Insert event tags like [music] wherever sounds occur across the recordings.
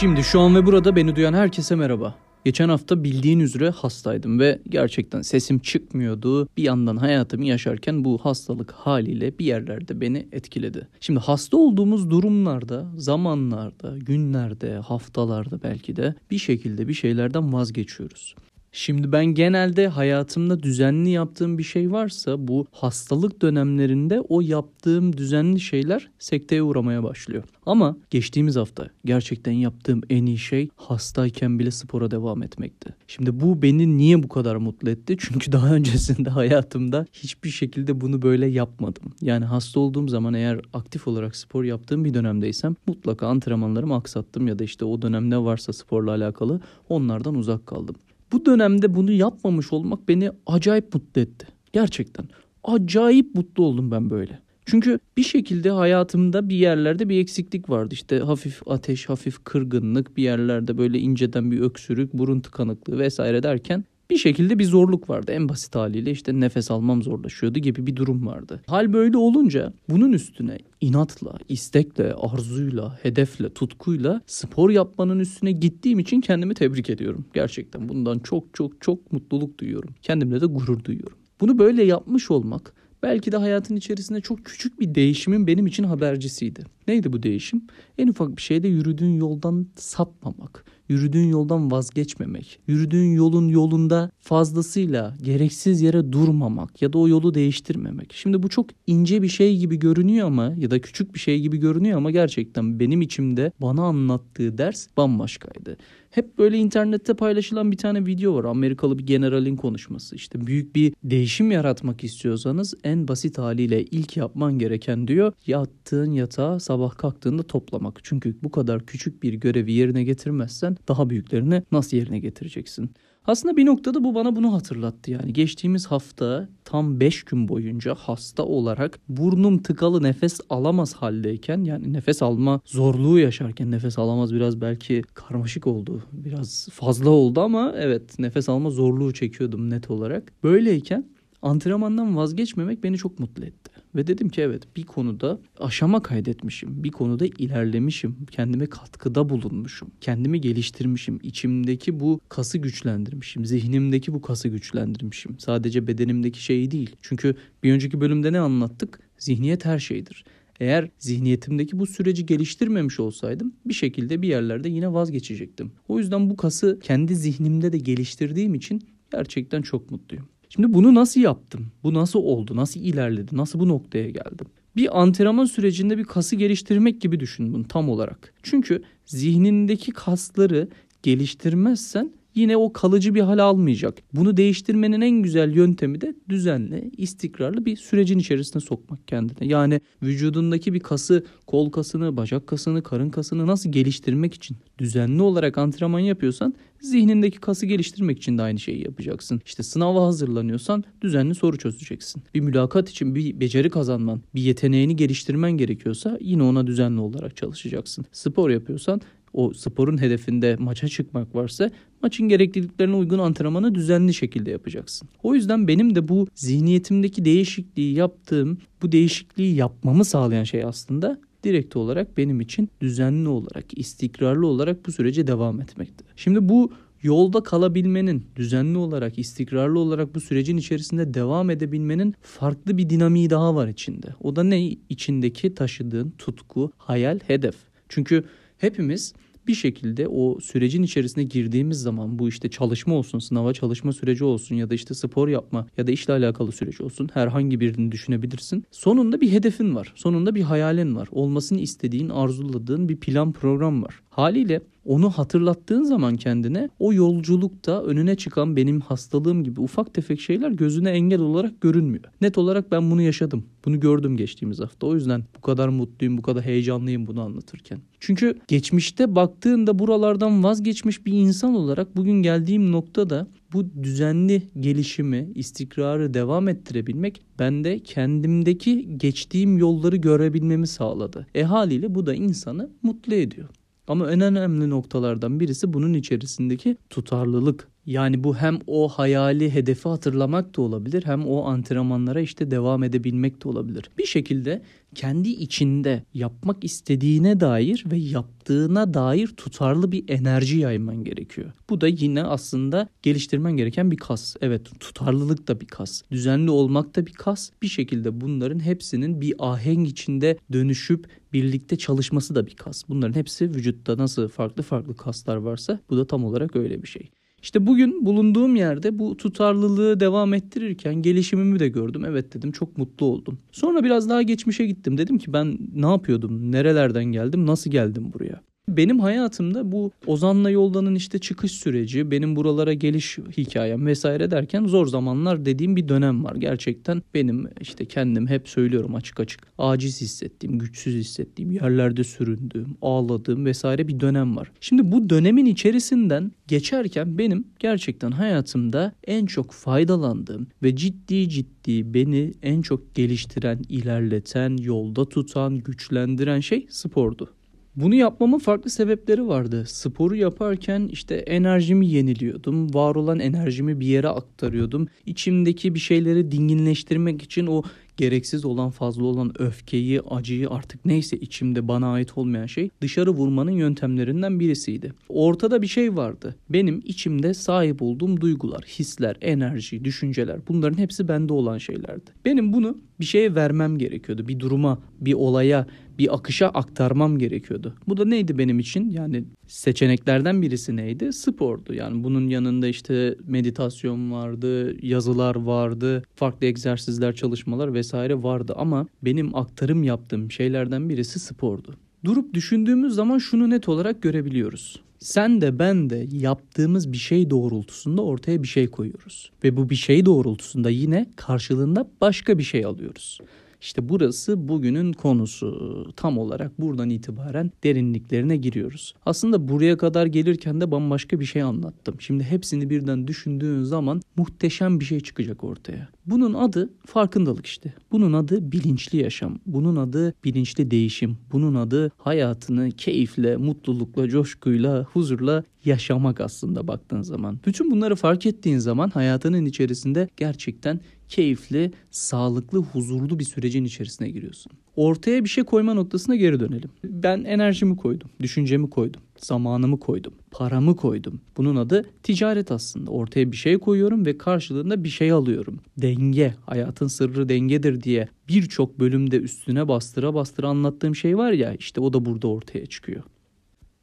Şimdi şu an ve burada beni duyan herkese merhaba. Geçen hafta bildiğin üzere hastaydım ve gerçekten sesim çıkmıyordu. Bir yandan hayatımı yaşarken bu hastalık haliyle bir yerlerde beni etkiledi. Şimdi hasta olduğumuz durumlarda, zamanlarda, günlerde, haftalarda belki de bir şekilde bir şeylerden vazgeçiyoruz. Şimdi ben genelde hayatımda düzenli yaptığım bir şey varsa bu hastalık dönemlerinde o yaptığım düzenli şeyler sekteye uğramaya başlıyor. Ama geçtiğimiz hafta gerçekten yaptığım en iyi şey hastayken bile spora devam etmekti. Şimdi bu beni niye bu kadar mutlu etti? [laughs] Çünkü daha öncesinde hayatımda hiçbir şekilde bunu böyle yapmadım. Yani hasta olduğum zaman eğer aktif olarak spor yaptığım bir dönemdeysem mutlaka antrenmanlarımı aksattım ya da işte o dönemde varsa sporla alakalı onlardan uzak kaldım. Bu dönemde bunu yapmamış olmak beni acayip mutlu etti. Gerçekten. Acayip mutlu oldum ben böyle. Çünkü bir şekilde hayatımda bir yerlerde bir eksiklik vardı. İşte hafif ateş, hafif kırgınlık, bir yerlerde böyle inceden bir öksürük, burun tıkanıklığı vesaire derken bir şekilde bir zorluk vardı. En basit haliyle işte nefes almam zorlaşıyordu gibi bir durum vardı. Hal böyle olunca bunun üstüne inatla, istekle, arzuyla, hedefle, tutkuyla spor yapmanın üstüne gittiğim için kendimi tebrik ediyorum. Gerçekten bundan çok çok çok mutluluk duyuyorum. Kendimle de gurur duyuyorum. Bunu böyle yapmış olmak belki de hayatın içerisinde çok küçük bir değişimin benim için habercisiydi. Neydi bu değişim? En ufak bir şeyde yürüdüğün yoldan sapmamak, yürüdüğün yoldan vazgeçmemek, yürüdüğün yolun yolunda fazlasıyla gereksiz yere durmamak ya da o yolu değiştirmemek. Şimdi bu çok ince bir şey gibi görünüyor ama ya da küçük bir şey gibi görünüyor ama gerçekten benim içimde bana anlattığı ders bambaşkaydı. Hep böyle internette paylaşılan bir tane video var. Amerikalı bir generalin konuşması. İşte büyük bir değişim yaratmak istiyorsanız en basit haliyle ilk yapman gereken diyor yattığın yatağı sabah kalktığında toplamak. Çünkü bu kadar küçük bir görevi yerine getirmezsen daha büyüklerini nasıl yerine getireceksin? Aslında bir noktada bu bana bunu hatırlattı yani. Geçtiğimiz hafta tam 5 gün boyunca hasta olarak burnum tıkalı nefes alamaz haldeyken yani nefes alma zorluğu yaşarken nefes alamaz biraz belki karmaşık oldu. Biraz fazla oldu ama evet nefes alma zorluğu çekiyordum net olarak. Böyleyken antrenmandan vazgeçmemek beni çok mutlu etti. Ve dedim ki evet bir konuda aşama kaydetmişim. Bir konuda ilerlemişim. Kendime katkıda bulunmuşum. Kendimi geliştirmişim. İçimdeki bu kası güçlendirmişim. Zihnimdeki bu kası güçlendirmişim. Sadece bedenimdeki şeyi değil. Çünkü bir önceki bölümde ne anlattık? Zihniyet her şeydir. Eğer zihniyetimdeki bu süreci geliştirmemiş olsaydım bir şekilde bir yerlerde yine vazgeçecektim. O yüzden bu kası kendi zihnimde de geliştirdiğim için gerçekten çok mutluyum. Şimdi bunu nasıl yaptım? Bu nasıl oldu? Nasıl ilerledi? Nasıl bu noktaya geldim? Bir antrenman sürecinde bir kası geliştirmek gibi düşün bunu tam olarak. Çünkü zihnindeki kasları geliştirmezsen yine o kalıcı bir hal almayacak. Bunu değiştirmenin en güzel yöntemi de düzenli, istikrarlı bir sürecin içerisine sokmak kendine. Yani vücudundaki bir kası, kol kasını, bacak kasını, karın kasını nasıl geliştirmek için düzenli olarak antrenman yapıyorsan zihnindeki kası geliştirmek için de aynı şeyi yapacaksın. İşte sınava hazırlanıyorsan düzenli soru çözeceksin. Bir mülakat için bir beceri kazanman, bir yeteneğini geliştirmen gerekiyorsa yine ona düzenli olarak çalışacaksın. Spor yapıyorsan o sporun hedefinde maça çıkmak varsa maçın gerekliliklerine uygun antrenmanı düzenli şekilde yapacaksın. O yüzden benim de bu zihniyetimdeki değişikliği yaptığım, bu değişikliği yapmamı sağlayan şey aslında direkt olarak benim için düzenli olarak, istikrarlı olarak bu sürece devam etmekti. Şimdi bu yolda kalabilmenin, düzenli olarak, istikrarlı olarak bu sürecin içerisinde devam edebilmenin farklı bir dinamiği daha var içinde. O da ne? İçindeki taşıdığın tutku, hayal, hedef. Çünkü hepimiz bir şekilde o sürecin içerisine girdiğimiz zaman bu işte çalışma olsun, sınava çalışma süreci olsun ya da işte spor yapma ya da işle alakalı süreç olsun herhangi birini düşünebilirsin. Sonunda bir hedefin var. Sonunda bir hayalin var. Olmasını istediğin, arzuladığın bir plan program var. Haliyle onu hatırlattığın zaman kendine o yolculukta önüne çıkan benim hastalığım gibi ufak tefek şeyler gözüne engel olarak görünmüyor. Net olarak ben bunu yaşadım. Bunu gördüm geçtiğimiz hafta. O yüzden bu kadar mutluyum, bu kadar heyecanlıyım bunu anlatırken. Çünkü geçmişte baktığında buralardan vazgeçmiş bir insan olarak bugün geldiğim noktada bu düzenli gelişimi, istikrarı devam ettirebilmek bende kendimdeki geçtiğim yolları görebilmemi sağladı. E haliyle bu da insanı mutlu ediyor. Ama en önemli noktalardan birisi bunun içerisindeki tutarlılık. Yani bu hem o hayali hedefi hatırlamak da olabilir hem o antrenmanlara işte devam edebilmek de olabilir. Bir şekilde kendi içinde yapmak istediğine dair ve yaptığına dair tutarlı bir enerji yayman gerekiyor. Bu da yine aslında geliştirmen gereken bir kas. Evet tutarlılık da bir kas. Düzenli olmak da bir kas. Bir şekilde bunların hepsinin bir ahenk içinde dönüşüp birlikte çalışması da bir kas. Bunların hepsi vücutta nasıl farklı farklı kaslar varsa bu da tam olarak öyle bir şey. İşte bugün bulunduğum yerde bu tutarlılığı devam ettirirken gelişimimi de gördüm. Evet dedim çok mutlu oldum. Sonra biraz daha geçmişe gittim. Dedim ki ben ne yapıyordum? Nerelerden geldim? Nasıl geldim buraya? Benim hayatımda bu Ozan'la Yolda'nın işte çıkış süreci, benim buralara geliş hikayem vesaire derken zor zamanlar dediğim bir dönem var. Gerçekten benim işte kendim hep söylüyorum açık açık. Aciz hissettiğim, güçsüz hissettiğim, yerlerde süründüğüm, ağladığım vesaire bir dönem var. Şimdi bu dönemin içerisinden geçerken benim gerçekten hayatımda en çok faydalandığım ve ciddi ciddi beni en çok geliştiren, ilerleten, yolda tutan, güçlendiren şey spordu. Bunu yapmamın farklı sebepleri vardı. Sporu yaparken işte enerjimi yeniliyordum. Var olan enerjimi bir yere aktarıyordum. İçimdeki bir şeyleri dinginleştirmek için o gereksiz olan fazla olan öfkeyi, acıyı artık neyse içimde bana ait olmayan şey dışarı vurmanın yöntemlerinden birisiydi. Ortada bir şey vardı. Benim içimde sahip olduğum duygular, hisler, enerji, düşünceler bunların hepsi bende olan şeylerdi. Benim bunu bir şeye vermem gerekiyordu. Bir duruma, bir olaya, bir akışa aktarmam gerekiyordu. Bu da neydi benim için? Yani seçeneklerden birisi neydi? Spordu. Yani bunun yanında işte meditasyon vardı, yazılar vardı, farklı egzersizler, çalışmalar vesaire vardı ama benim aktarım yaptığım şeylerden birisi spordu. Durup düşündüğümüz zaman şunu net olarak görebiliyoruz. Sen de ben de yaptığımız bir şey doğrultusunda ortaya bir şey koyuyoruz. Ve bu bir şey doğrultusunda yine karşılığında başka bir şey alıyoruz. İşte burası bugünün konusu. Tam olarak buradan itibaren derinliklerine giriyoruz. Aslında buraya kadar gelirken de bambaşka bir şey anlattım. Şimdi hepsini birden düşündüğün zaman muhteşem bir şey çıkacak ortaya. Bunun adı farkındalık işte. Bunun adı bilinçli yaşam. Bunun adı bilinçli değişim. Bunun adı hayatını keyifle, mutlulukla, coşkuyla, huzurla yaşamak aslında baktığın zaman. Bütün bunları fark ettiğin zaman hayatının içerisinde gerçekten keyifli, sağlıklı, huzurlu bir sürecin içerisine giriyorsun. Ortaya bir şey koyma noktasına geri dönelim. Ben enerjimi koydum, düşüncemi koydum, zamanımı koydum, paramı koydum. Bunun adı ticaret aslında. Ortaya bir şey koyuyorum ve karşılığında bir şey alıyorum. Denge, hayatın sırrı dengedir diye birçok bölümde üstüne bastıra bastıra anlattığım şey var ya işte o da burada ortaya çıkıyor.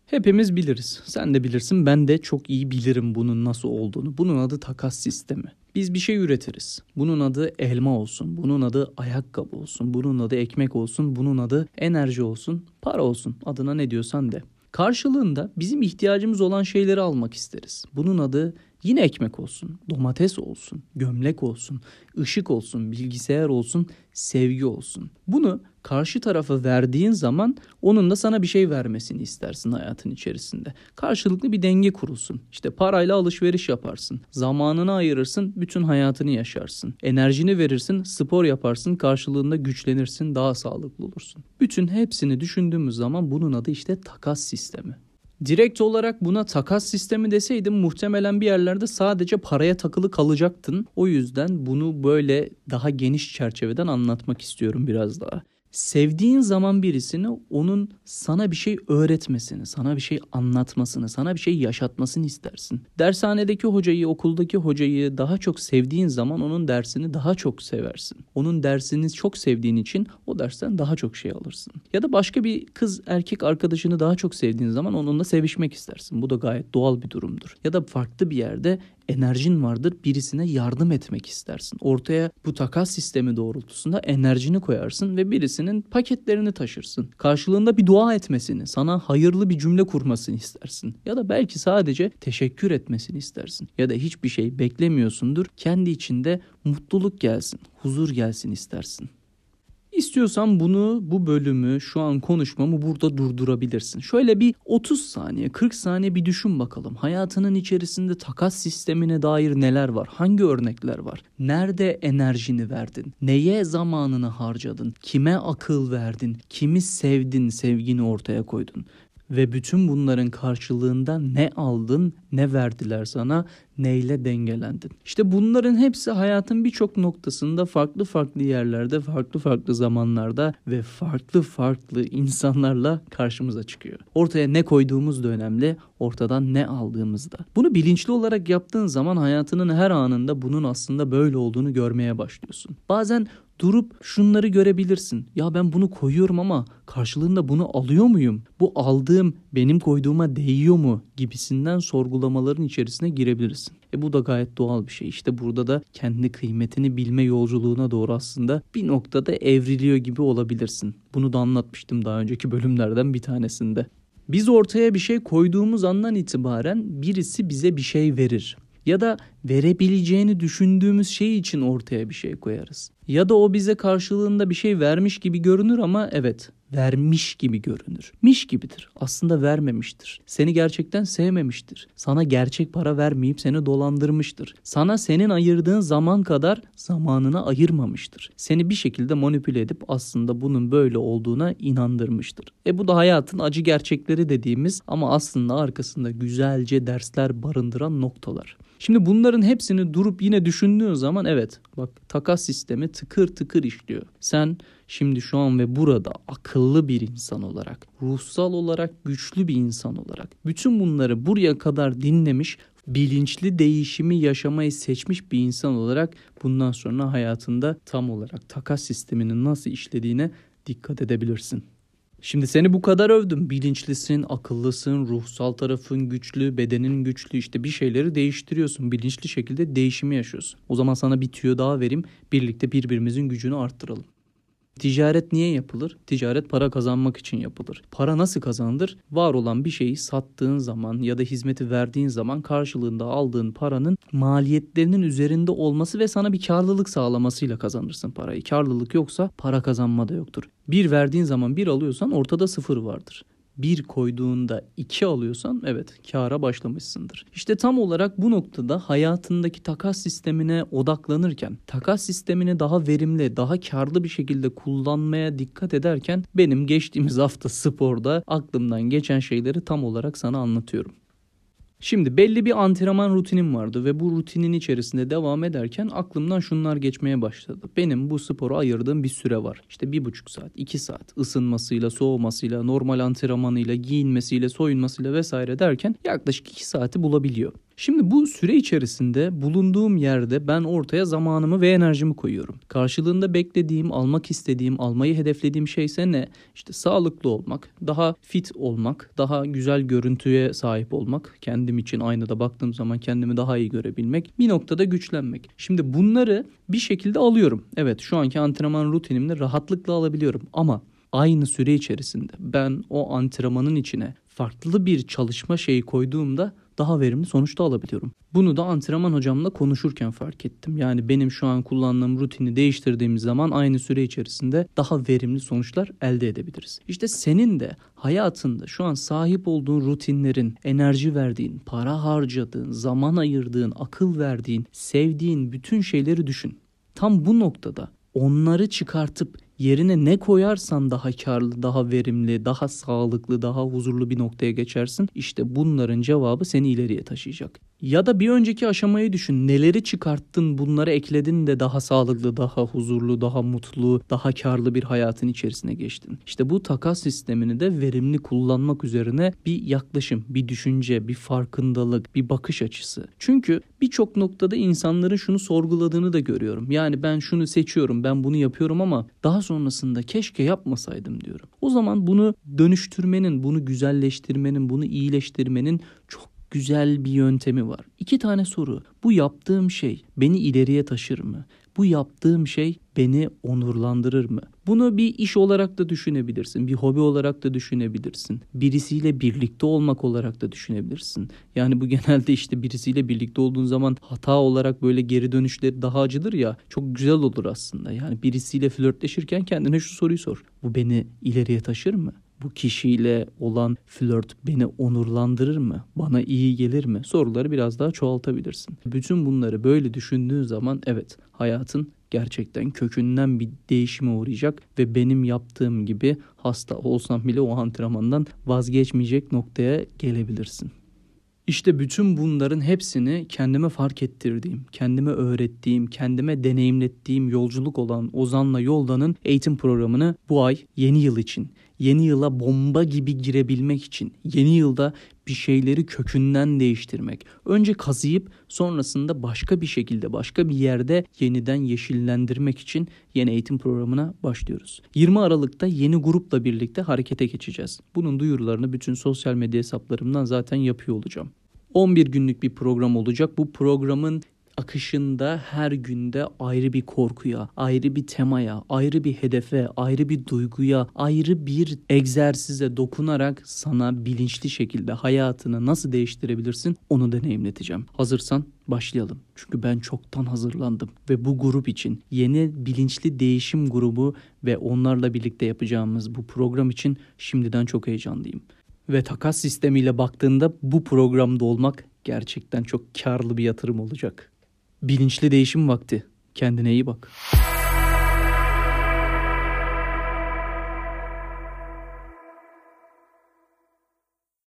Hepimiz biliriz. Sen de bilirsin. Ben de çok iyi bilirim bunun nasıl olduğunu. Bunun adı takas sistemi. Biz bir şey üretiriz. Bunun adı elma olsun, bunun adı ayakkabı olsun, bunun adı ekmek olsun, bunun adı enerji olsun, para olsun. Adına ne diyorsan de. Karşılığında bizim ihtiyacımız olan şeyleri almak isteriz. Bunun adı yine ekmek olsun, domates olsun, gömlek olsun, ışık olsun, bilgisayar olsun, sevgi olsun. Bunu karşı tarafa verdiğin zaman onun da sana bir şey vermesini istersin hayatın içerisinde. Karşılıklı bir denge kurulsun. İşte parayla alışveriş yaparsın. Zamanını ayırırsın, bütün hayatını yaşarsın. Enerjini verirsin, spor yaparsın, karşılığında güçlenirsin, daha sağlıklı olursun. Bütün hepsini düşündüğümüz zaman bunun adı işte takas sistemi. Direkt olarak buna takas sistemi deseydim muhtemelen bir yerlerde sadece paraya takılı kalacaktın. O yüzden bunu böyle daha geniş çerçeveden anlatmak istiyorum biraz daha sevdiğin zaman birisini onun sana bir şey öğretmesini, sana bir şey anlatmasını, sana bir şey yaşatmasını istersin. Dershanedeki hocayı, okuldaki hocayı daha çok sevdiğin zaman onun dersini daha çok seversin. Onun dersini çok sevdiğin için o dersten daha çok şey alırsın. Ya da başka bir kız erkek arkadaşını daha çok sevdiğin zaman onunla sevişmek istersin. Bu da gayet doğal bir durumdur. Ya da farklı bir yerde enerjin vardır birisine yardım etmek istersin. Ortaya bu takas sistemi doğrultusunda enerjini koyarsın ve birisinin paketlerini taşırsın. Karşılığında bir dua etmesini, sana hayırlı bir cümle kurmasını istersin. Ya da belki sadece teşekkür etmesini istersin. Ya da hiçbir şey beklemiyorsundur. Kendi içinde mutluluk gelsin, huzur gelsin istersin. İstiyorsan bunu, bu bölümü, şu an konuşmamı burada durdurabilirsin. Şöyle bir 30 saniye, 40 saniye bir düşün bakalım. Hayatının içerisinde takas sistemine dair neler var? Hangi örnekler var? Nerede enerjini verdin? Neye zamanını harcadın? Kime akıl verdin? Kimi sevdin, sevgini ortaya koydun? Ve bütün bunların karşılığında ne aldın, ne verdiler sana, neyle dengelendin. İşte bunların hepsi hayatın birçok noktasında farklı farklı yerlerde, farklı farklı zamanlarda ve farklı farklı insanlarla karşımıza çıkıyor. Ortaya ne koyduğumuz da önemli, ortadan ne aldığımız da. Bunu bilinçli olarak yaptığın zaman hayatının her anında bunun aslında böyle olduğunu görmeye başlıyorsun. Bazen durup şunları görebilirsin. Ya ben bunu koyuyorum ama karşılığında bunu alıyor muyum? Bu aldığım benim koyduğuma değiyor mu? gibisinden sorgulamaların içerisine girebilirsin. E bu da gayet doğal bir şey. İşte burada da kendi kıymetini bilme yolculuğuna doğru aslında bir noktada evriliyor gibi olabilirsin. Bunu da anlatmıştım daha önceki bölümlerden bir tanesinde. Biz ortaya bir şey koyduğumuz andan itibaren birisi bize bir şey verir ya da verebileceğini düşündüğümüz şey için ortaya bir şey koyarız. Ya da o bize karşılığında bir şey vermiş gibi görünür ama evet vermiş gibi görünür. Miş gibidir. Aslında vermemiştir. Seni gerçekten sevmemiştir. Sana gerçek para vermeyip seni dolandırmıştır. Sana senin ayırdığın zaman kadar zamanını ayırmamıştır. Seni bir şekilde manipüle edip aslında bunun böyle olduğuna inandırmıştır. E bu da hayatın acı gerçekleri dediğimiz ama aslında arkasında güzelce dersler barındıran noktalar. Şimdi bunların hepsini durup yine düşündüğün zaman evet bak takas sistemi tıkır tıkır işliyor. Sen şimdi şu an ve burada akıllı bir insan olarak, ruhsal olarak güçlü bir insan olarak bütün bunları buraya kadar dinlemiş bilinçli değişimi yaşamayı seçmiş bir insan olarak bundan sonra hayatında tam olarak takas sisteminin nasıl işlediğine dikkat edebilirsin. Şimdi seni bu kadar övdüm. Bilinçlisin, akıllısın, ruhsal tarafın güçlü, bedenin güçlü. İşte bir şeyleri değiştiriyorsun. Bilinçli şekilde değişimi yaşıyorsun. O zaman sana bir tüyo daha vereyim. Birlikte birbirimizin gücünü arttıralım. Ticaret niye yapılır? Ticaret para kazanmak için yapılır. Para nasıl kazanılır? Var olan bir şeyi sattığın zaman ya da hizmeti verdiğin zaman karşılığında aldığın paranın maliyetlerinin üzerinde olması ve sana bir karlılık sağlamasıyla kazanırsın parayı. Karlılık yoksa para kazanma da yoktur. Bir verdiğin zaman bir alıyorsan ortada sıfır vardır bir koyduğunda iki alıyorsan evet kâra başlamışsındır. İşte tam olarak bu noktada hayatındaki takas sistemine odaklanırken, takas sistemini daha verimli, daha karlı bir şekilde kullanmaya dikkat ederken benim geçtiğimiz hafta sporda aklımdan geçen şeyleri tam olarak sana anlatıyorum. Şimdi belli bir antrenman rutinim vardı ve bu rutinin içerisinde devam ederken aklımdan şunlar geçmeye başladı. Benim bu spora ayırdığım bir süre var. İşte bir buçuk saat, iki saat ısınmasıyla, soğumasıyla, normal antrenmanıyla, giyinmesiyle, soyunmasıyla vesaire derken yaklaşık iki saati bulabiliyor. Şimdi bu süre içerisinde bulunduğum yerde ben ortaya zamanımı ve enerjimi koyuyorum. Karşılığında beklediğim, almak istediğim, almayı hedeflediğim şey ise ne? İşte sağlıklı olmak, daha fit olmak, daha güzel görüntüye sahip olmak, kendim için aynada baktığım zaman kendimi daha iyi görebilmek, bir noktada güçlenmek. Şimdi bunları bir şekilde alıyorum. Evet şu anki antrenman rutinimde rahatlıkla alabiliyorum ama aynı süre içerisinde ben o antrenmanın içine farklı bir çalışma şeyi koyduğumda daha verimli sonuçta alabiliyorum. Bunu da antrenman hocamla konuşurken fark ettim. Yani benim şu an kullandığım rutini değiştirdiğimiz zaman aynı süre içerisinde daha verimli sonuçlar elde edebiliriz. İşte senin de hayatında şu an sahip olduğun rutinlerin, enerji verdiğin, para harcadığın, zaman ayırdığın, akıl verdiğin, sevdiğin bütün şeyleri düşün. Tam bu noktada onları çıkartıp yerine ne koyarsan daha karlı, daha verimli, daha sağlıklı, daha huzurlu bir noktaya geçersin. İşte bunların cevabı seni ileriye taşıyacak. Ya da bir önceki aşamayı düşün. Neleri çıkarttın, bunları ekledin de daha sağlıklı, daha huzurlu, daha mutlu, daha karlı bir hayatın içerisine geçtin. İşte bu takas sistemini de verimli kullanmak üzerine bir yaklaşım, bir düşünce, bir farkındalık, bir bakış açısı. Çünkü birçok noktada insanların şunu sorguladığını da görüyorum. Yani ben şunu seçiyorum, ben bunu yapıyorum ama daha sonrasında keşke yapmasaydım diyorum. O zaman bunu dönüştürmenin, bunu güzelleştirmenin, bunu iyileştirmenin çok güzel bir yöntemi var. İki tane soru. Bu yaptığım şey beni ileriye taşır mı? Bu yaptığım şey beni onurlandırır mı? Bunu bir iş olarak da düşünebilirsin, bir hobi olarak da düşünebilirsin. Birisiyle birlikte olmak olarak da düşünebilirsin. Yani bu [laughs] genelde işte birisiyle birlikte olduğun zaman hata olarak böyle geri dönüşleri daha acıdır ya. Çok güzel olur aslında. Yani birisiyle flörtleşirken kendine şu soruyu sor. Bu beni ileriye taşır mı? Bu kişiyle olan flört beni onurlandırır mı? Bana iyi gelir mi? Soruları biraz daha çoğaltabilirsin. Bütün bunları böyle düşündüğün zaman evet hayatın gerçekten kökünden bir değişime uğrayacak ve benim yaptığım gibi hasta olsam bile o antrenmandan vazgeçmeyecek noktaya gelebilirsin. İşte bütün bunların hepsini kendime fark ettirdiğim, kendime öğrettiğim, kendime deneyimlettiğim yolculuk olan Ozan'la Yolda'nın eğitim programını bu ay yeni yıl için, yeni yıla bomba gibi girebilmek için, yeni yılda bir şeyleri kökünden değiştirmek. Önce kazıyıp sonrasında başka bir şekilde başka bir yerde yeniden yeşillendirmek için yeni eğitim programına başlıyoruz. 20 Aralık'ta yeni grupla birlikte harekete geçeceğiz. Bunun duyurularını bütün sosyal medya hesaplarımdan zaten yapıyor olacağım. 11 günlük bir program olacak. Bu programın akışında her günde ayrı bir korkuya, ayrı bir temaya, ayrı bir hedefe, ayrı bir duyguya, ayrı bir egzersize dokunarak sana bilinçli şekilde hayatını nasıl değiştirebilirsin onu deneyimleteceğim. Hazırsan başlayalım. Çünkü ben çoktan hazırlandım ve bu grup için yeni bilinçli değişim grubu ve onlarla birlikte yapacağımız bu program için şimdiden çok heyecanlıyım. Ve takas sistemiyle baktığında bu programda olmak gerçekten çok karlı bir yatırım olacak. Bilinçli değişim vakti. Kendine iyi bak.